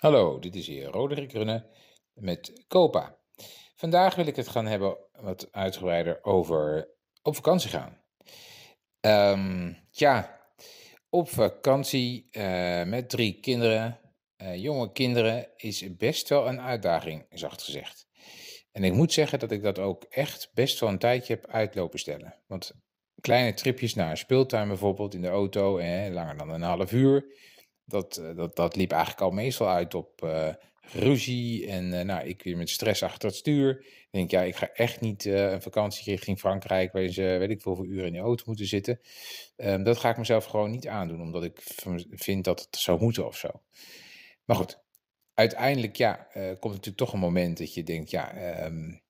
Hallo, dit is hier Roderick Runne met Copa. Vandaag wil ik het gaan hebben wat uitgebreider over op vakantie gaan. Um, ja, op vakantie uh, met drie kinderen, uh, jonge kinderen, is best wel een uitdaging, zacht gezegd. En ik moet zeggen dat ik dat ook echt best wel een tijdje heb uitlopen stellen. Want kleine tripjes naar een speeltuin bijvoorbeeld in de auto, eh, langer dan een half uur dat, eh, dat, dat liep eigenlijk al meestal uit op uh, ruzie en uh, nou, ik weer met stress achter het stuur. Ik denk, ja, ik ga echt niet een vakantie richting Frankrijk, waar ze weet ik hoeveel uren in de auto moeten zitten. Um, dat ga ik mezelf gewoon niet aandoen, omdat ik vind dat het zou moeten of zo. Maar goed, uiteindelijk ja, komt natuurlijk toch een moment dat je denkt, ja, um,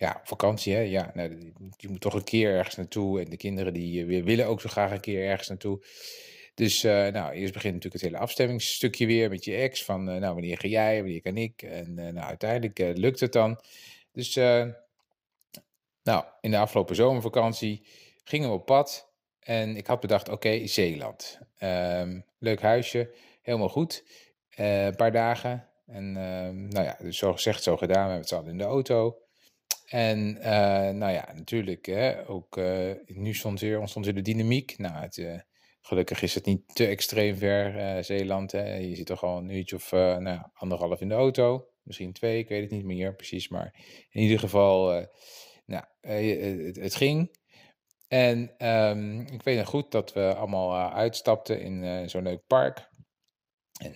ja, vakantie, hè? Ja, nou, je moet toch een keer ergens naartoe. En de kinderen die willen ook zo graag een keer ergens naartoe. Dus uh, nou, eerst begint natuurlijk het hele afstemmingsstukje weer met je ex. Van uh, nou, wanneer ga jij, wanneer kan ik? En uh, nou, uiteindelijk lukt het dan. Dus nou, in de afgelopen zomervakantie gingen we op pad. En ik had bedacht, oké, Zeeland. Um, leuk huisje, helemaal goed. een paar dagen. En um, nou ja, dus zo gezegd, zo gedaan. We hebben het in de auto. En nou ja, natuurlijk, hè, ook nu stond weer, ontstond weer de dynamiek. Nou, het Gelukkig is het niet te extreem ver, uh, Zeeland. Hè. Je zit toch al een uurtje of uh, nou, anderhalf in de auto. Misschien twee, ik weet het niet meer precies. Maar in ieder geval, uh, nou, het, het, ging. En um, ik weet nog goed dat we allemaal uitstapten in zo'n leuk park.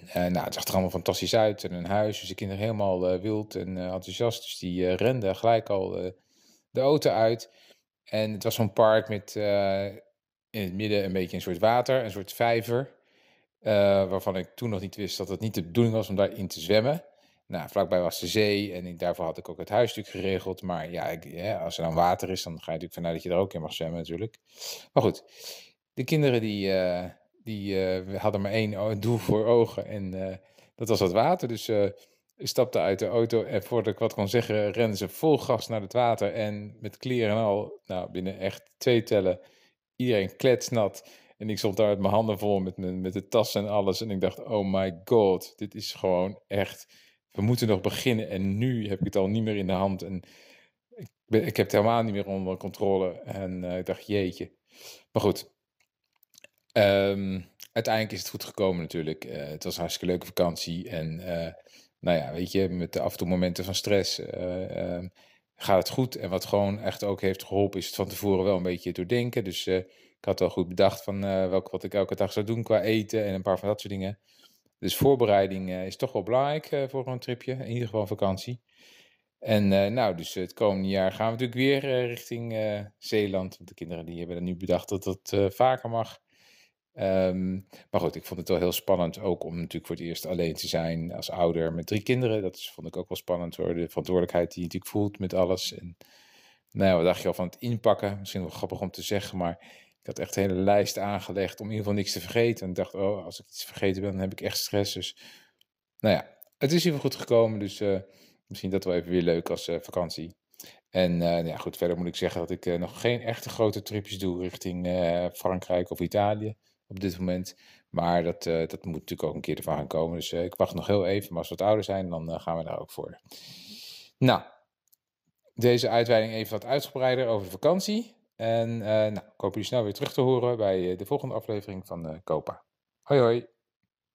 En nou, het zag er allemaal fantastisch uit. En een huis, dus de kinderen helemaal wild en enthousiast. Dus die renden gelijk al de auto uit. En het was zo'n park met in het midden een beetje een soort water, een soort vijver. Uh, waarvan ik toen nog niet wist dat het niet de bedoeling was om daarin te zwemmen. Nou, vlakbij was de zee en ik, daarvoor had ik ook het huisstuk geregeld. Maar ja, ik, als er dan water is, dan ga je natuurlijk vanuit dat je er ook in mag zwemmen natuurlijk. Maar goed, de kinderen die, uh, die uh, hadden maar één doel voor ogen en dat was het water. Dus ik stapte uit de auto en voordat ik wat kon zeggen, renden ze vol gas naar het water. En met kleren en al, nou, binnen echt twee tellen iedereen kletsnat. En ik stond daar met mijn handen vol met, met, de tas en alles. En ik dacht, oh my god, dit is gewoon echt... We moeten nog beginnen en nu heb ik het al niet meer in de hand. En ik, ik heb het helemaal niet meer onder controle. En uh, ik dacht, jeetje. Maar goed, um, uiteindelijk is het goed gekomen natuurlijk. Uh, het was een hartstikke leuke vakantie. En uh, nou ja, weet je, met de af en toe momenten van stress... Gaat het goed. En wat gewoon echt ook heeft geholpen, is het van tevoren wel een beetje doordenken. Dus uh, ik had wel goed bedacht van uh, wat ik elke dag zou doen qua eten en een paar van dat soort dingen. Dus voorbereiding uh, is toch wel belangrijk voor een tripje, in ieder geval vakantie. En nou, dus het komende jaar gaan we natuurlijk weer richting Zeeland. Want de kinderen die hebben er nu bedacht dat dat vaker mag. Um, maar goed, ik vond het wel heel spannend ook om natuurlijk voor het eerst alleen te zijn als ouder met drie kinderen. Dat vond ik ook wel spannend hoor, de verantwoordelijkheid die je natuurlijk voelt met alles. En nou ja, wat dacht je al van het inpakken? Misschien wel grappig om te zeggen, maar ik had echt een hele lijst aangelegd om in ieder geval niks te vergeten. En ik dacht, oh, als ik iets vergeten ben, dan heb ik echt stress. Dus nou ja, het is even goed gekomen, dus uh, misschien dat wel even weer leuk als uh, vakantie. En uh, ja, goed, verder moet ik zeggen dat ik nog geen echte grote tripjes doe richting Frankrijk of Italië op dit moment. Maar dat, uh, dat moet natuurlijk ook een keer ervan gaan komen. Dus uh, ik wacht nog heel even. Maar als we wat ouder zijn, dan uh, gaan we daar ook voor. Nou, deze uitweiding even wat uitgebreider over vakantie. En nou, ik hoop jullie snel weer terug te horen bij de volgende aflevering van Copa. Hoi hoi.